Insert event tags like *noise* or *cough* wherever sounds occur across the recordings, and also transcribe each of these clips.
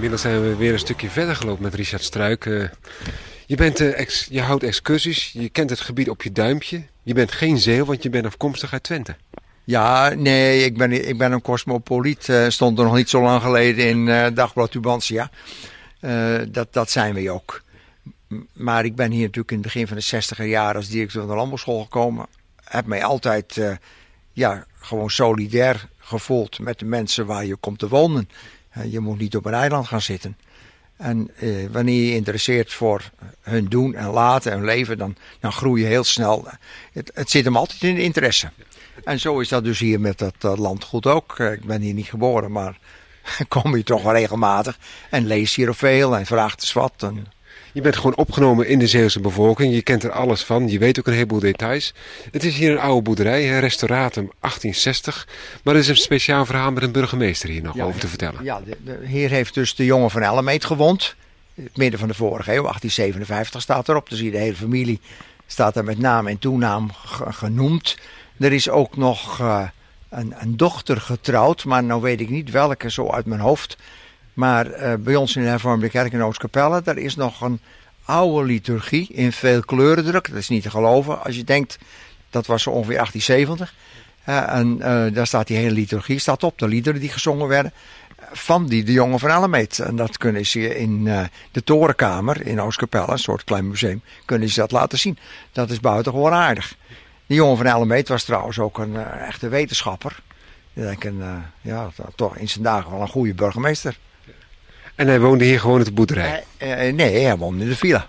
Inmiddels zijn we weer een stukje verder gelopen met Richard Struik. Uh, je, bent, ex, je houdt excursies, je kent het gebied op je duimpje. Je bent geen zeeuw, want je bent afkomstig uit Twente. Ja, nee, ik ben, ik ben een cosmopoliet. Uh, stond er nog niet zo lang geleden in Dagblad Tubantia. Dat, dat zijn we ook. Maar ik ben hier natuurlijk in het begin van de zestiger jaren als directeur van de landbouwschool gekomen. Heb mij altijd ja, gewoon solidair gevoeld met de mensen waar je komt te wonen. Je moet niet op een eiland gaan zitten. En wanneer je interesseert voor hun doen en laten en leven, dan, dan groei je heel snel. Het, het zit hem altijd in de interesse. En zo is dat dus hier met dat, landgoed ook. Ik ben hier niet geboren, maar *laughs* kom hier toch regelmatig. En lees hier veel en vraagt eens wat. Je bent gewoon opgenomen in de Zeeuwse bevolking. Je kent er alles van. Je weet ook een heleboel details. Het is hier een oude boerderij, restauratum 1860. Maar er is een speciaal verhaal met een burgemeester hier nog over te vertellen. Ja, de, de, hier heeft dus de jongen van Ellemeet het midden van de vorige eeuw, 1857 staat erop. Dus hier de hele familie staat er met naam en toenaam genoemd. Er is ook nog uh, een, een, dochter getrouwd, maar nou weet ik niet welke zo uit mijn hoofd. Maar uh, bij ons in de hervormde kerk in Oostkapelle, daar is nog een oude liturgie in veel kleurendruk. Dat is niet te geloven als je denkt, dat was zo ongeveer 1870. Uh, en daar staat die hele liturgie staat op, de liederen die gezongen werden van die de jongen van Allemeet. En dat kunnen ze in de torenkamer in Oostkapelle, een soort klein museum, kunnen ze dat laten zien. Dat is buitengewoon aardig. Die jongen van Ellemeet was trouwens ook een echte wetenschapper. Ik denk een, ja, toch in zijn dagen wel een goede burgemeester. En hij woonde hier gewoon op de boerderij? Uh, nee, hij woonde in de villa.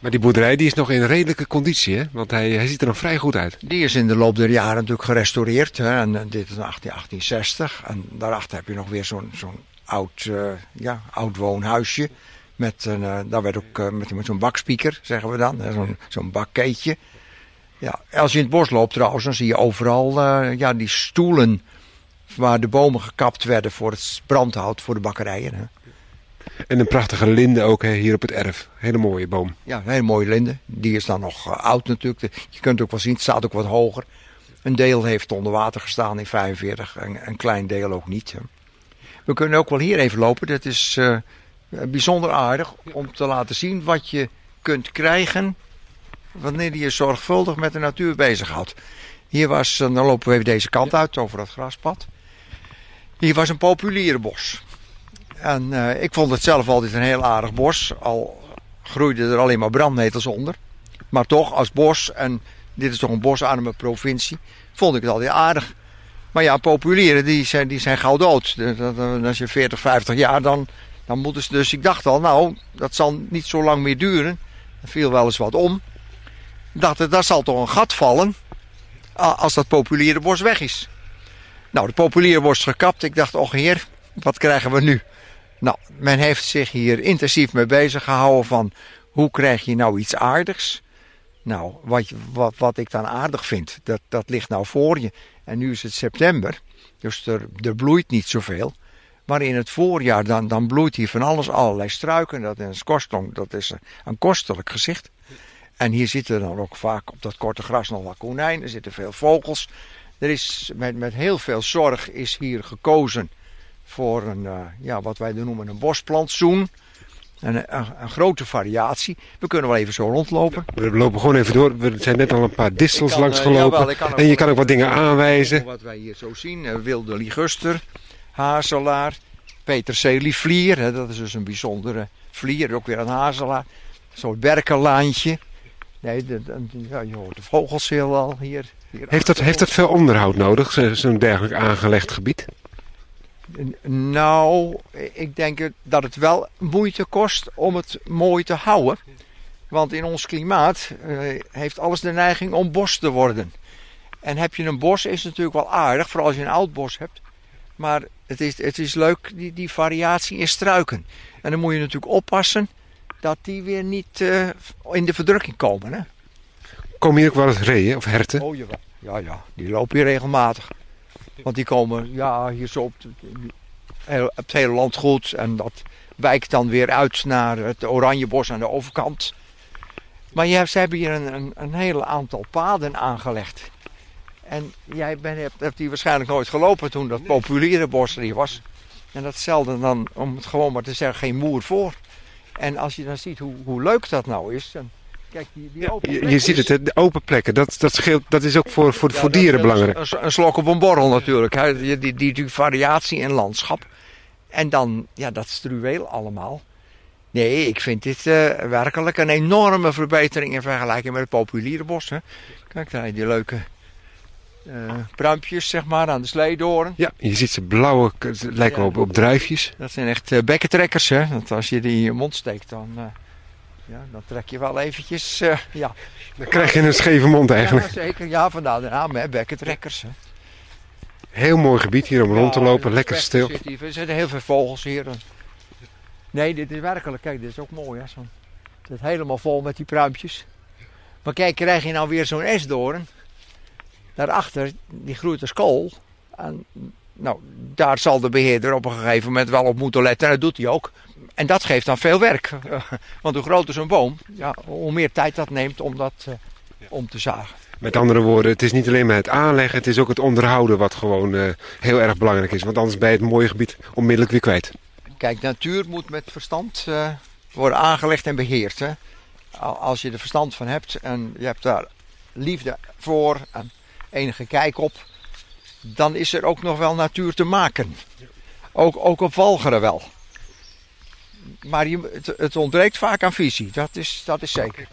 Maar die boerderij die is nog in redelijke conditie, hè? Want hij, hij ziet er nog vrij goed uit. Die is in de loop der jaren natuurlijk gerestaureerd. Hè? En dit is 1860. En daarachter heb je nog weer zo'n zo'n oud, ja, oud woonhuisje. Met een, daar werd ook met, met zo'n bakspieker, zeggen we dan. Zo'n zo'n bakkeetje. Ja, als je in het bos loopt trouwens, dan zie je overal ja, die stoelen waar de bomen gekapt werden voor het brandhout voor de bakkerijen. Hè. En een prachtige linde ook hè, hier op het erf. Hele mooie boom. Ja, een hele mooie linde. Die is dan nog uh, oud natuurlijk. Je kunt het ook wel zien, het staat ook wat hoger. Een deel heeft onder water gestaan in 45, een, een klein deel ook niet. Hè. We kunnen ook wel hier even lopen. Dat is uh, bijzonder aardig om te laten zien wat je kunt krijgen wanneer je zorgvuldig met de natuur bezighoudt. Hier was, dan lopen we even deze kant uit over dat graspad. Hier was een populiere bos. En uh, ik vond het zelf altijd een heel aardig bos. Al groeiden er alleen maar brandnetels onder. Maar toch, als bos, en dit is toch een bosarme provincie, vond ik het altijd aardig. Maar ja, populieren, die zijn, die zijn gauw dood. Als je 40, 50 jaar, dan, dan moeten ze dus... Ik dacht al, nou, dat zal niet zo lang meer duren. Er viel wel eens wat om dacht er, daar zal toch een gat vallen als dat populiere bos weg is. Nou, de populiere bos gekapt. Ik dacht, oh heer, wat krijgen we nu? Nou, men heeft zich hier intensief mee bezig gehouden van hoe krijg je nou iets aardigs? Nou, wat, wat, wat ik dan aardig vind, dat, dat ligt nou voor je. En nu is het september, dus er, er bloeit niet zoveel. Maar in het voorjaar dan, dan bloeit hier van alles, allerlei struiken. Dat is, dat is een kostelijk gezicht. En hier zitten dan ook vaak op dat korte gras nog wat konijnen. Er zitten veel vogels. Er is met, met heel veel zorg is hier gekozen voor een, uh, ja, wat wij noemen een bosplantsoen. Een, een, een, grote variatie. We kunnen wel even zo rondlopen. We lopen gewoon even door. Er zijn net al een paar distels langs uh, gelopen. Jawel, en je kan ook wat dingen aanwijzen. Wat wij hier zo zien. Uh, wilde liguster, hazelaar, peterselievlier. Hè, dat is dus een bijzondere vlier. Ook weer een hazelaar. Zo'n berkenlaantje. Nee, de, ja, je hoort de vogels heel al hier. hier heeft, dat, heeft dat veel onderhoud nodig, zo'n dergelijk aangelegd gebied? Nou, ik denk dat het wel moeite kost om het mooi te houden. Want in ons klimaat uh, heeft alles de neiging om bos te worden. En heb je een bos is het natuurlijk wel aardig, vooral als je een oud bos hebt. Maar het is, het is leuk, die, die variatie in struiken. En dan moet je natuurlijk oppassen dat die weer niet uh, in de verdrukking komen. Hè? Komen hier ook wel eens reeën of herten? Oh jawel. Ja, ja, die lopen hier regelmatig. Want die komen ja, hier zo op, het, op het hele land goed. En dat wijkt dan weer uit naar het Oranjebos aan de overkant. Maar ze hebben hier een, een, een hele aantal paden aangelegd. En jij bent, hebt, hebt die waarschijnlijk nooit gelopen toen dat populiere bos er hier was. En dat stelde dan, om het gewoon maar te zeggen, geen moer voor. En als je dan ziet hoe, hoe leuk dat nou is. Dan, kijk, die, die open Je, je ziet het, hè, de open plekken, dat, dat, scheelt, dat is ook voor, voor, Ja, voor dieren belangrijk. Een, een slok op een borrel natuurlijk. Hè. Die, die, die, die variatie in landschap. En dan, ja, dat struweel allemaal. Nee, ik vind dit eh, werkelijk een enorme verbetering in vergelijking met het populiere bos. Hè. Kijk daar, die leuke eh pruimpjes, zeg maar, aan de sleedoren. Ja, je ziet ze blauwe, lijken Ja. op, op druifjes. Dat zijn echt eh, bekkentrekkers, hè. Want als je die in je mond steekt, dan, eh, ja, dan trek je wel eventjes, ja. Dan krijg je een scheve mond eigenlijk. Ja, zeker. Ja, vandaar de naam, hè, bekkentrekkers. Hè. Heel mooi gebied hier om rond te lopen, lekker is stil. Er zitten heel veel vogels hier. Nee, dit is werkelijk, kijk, dit is ook mooi. Hè? Zo, het zit helemaal vol met die pruimpjes. Maar kijk, krijg je nou weer zo'n esdoorn. Daarachter, die groeit als kool. En, nou, daar zal de beheerder op een gegeven moment wel op moeten letten. En dat doet hij ook. En dat geeft dan veel werk. *laughs* Want hoe groter zo'n boom, ja, hoe meer tijd dat neemt om dat eh, om te zagen. Met andere woorden, het is niet alleen maar het aanleggen, het is ook het onderhouden wat gewoon eh, heel erg belangrijk is. Want anders ben je het mooie gebied onmiddellijk weer kwijt. Kijk, natuur moet met verstand eh, worden aangelegd en beheerd. Hè? Al- Als je er verstand van hebt en je hebt daar liefde voor en enige kijk op, dan is er ook nog wel natuur te maken. Ook, ook op Walcheren wel. Maar je, het, het ontbreekt vaak aan visie, dat is, dat is zeker.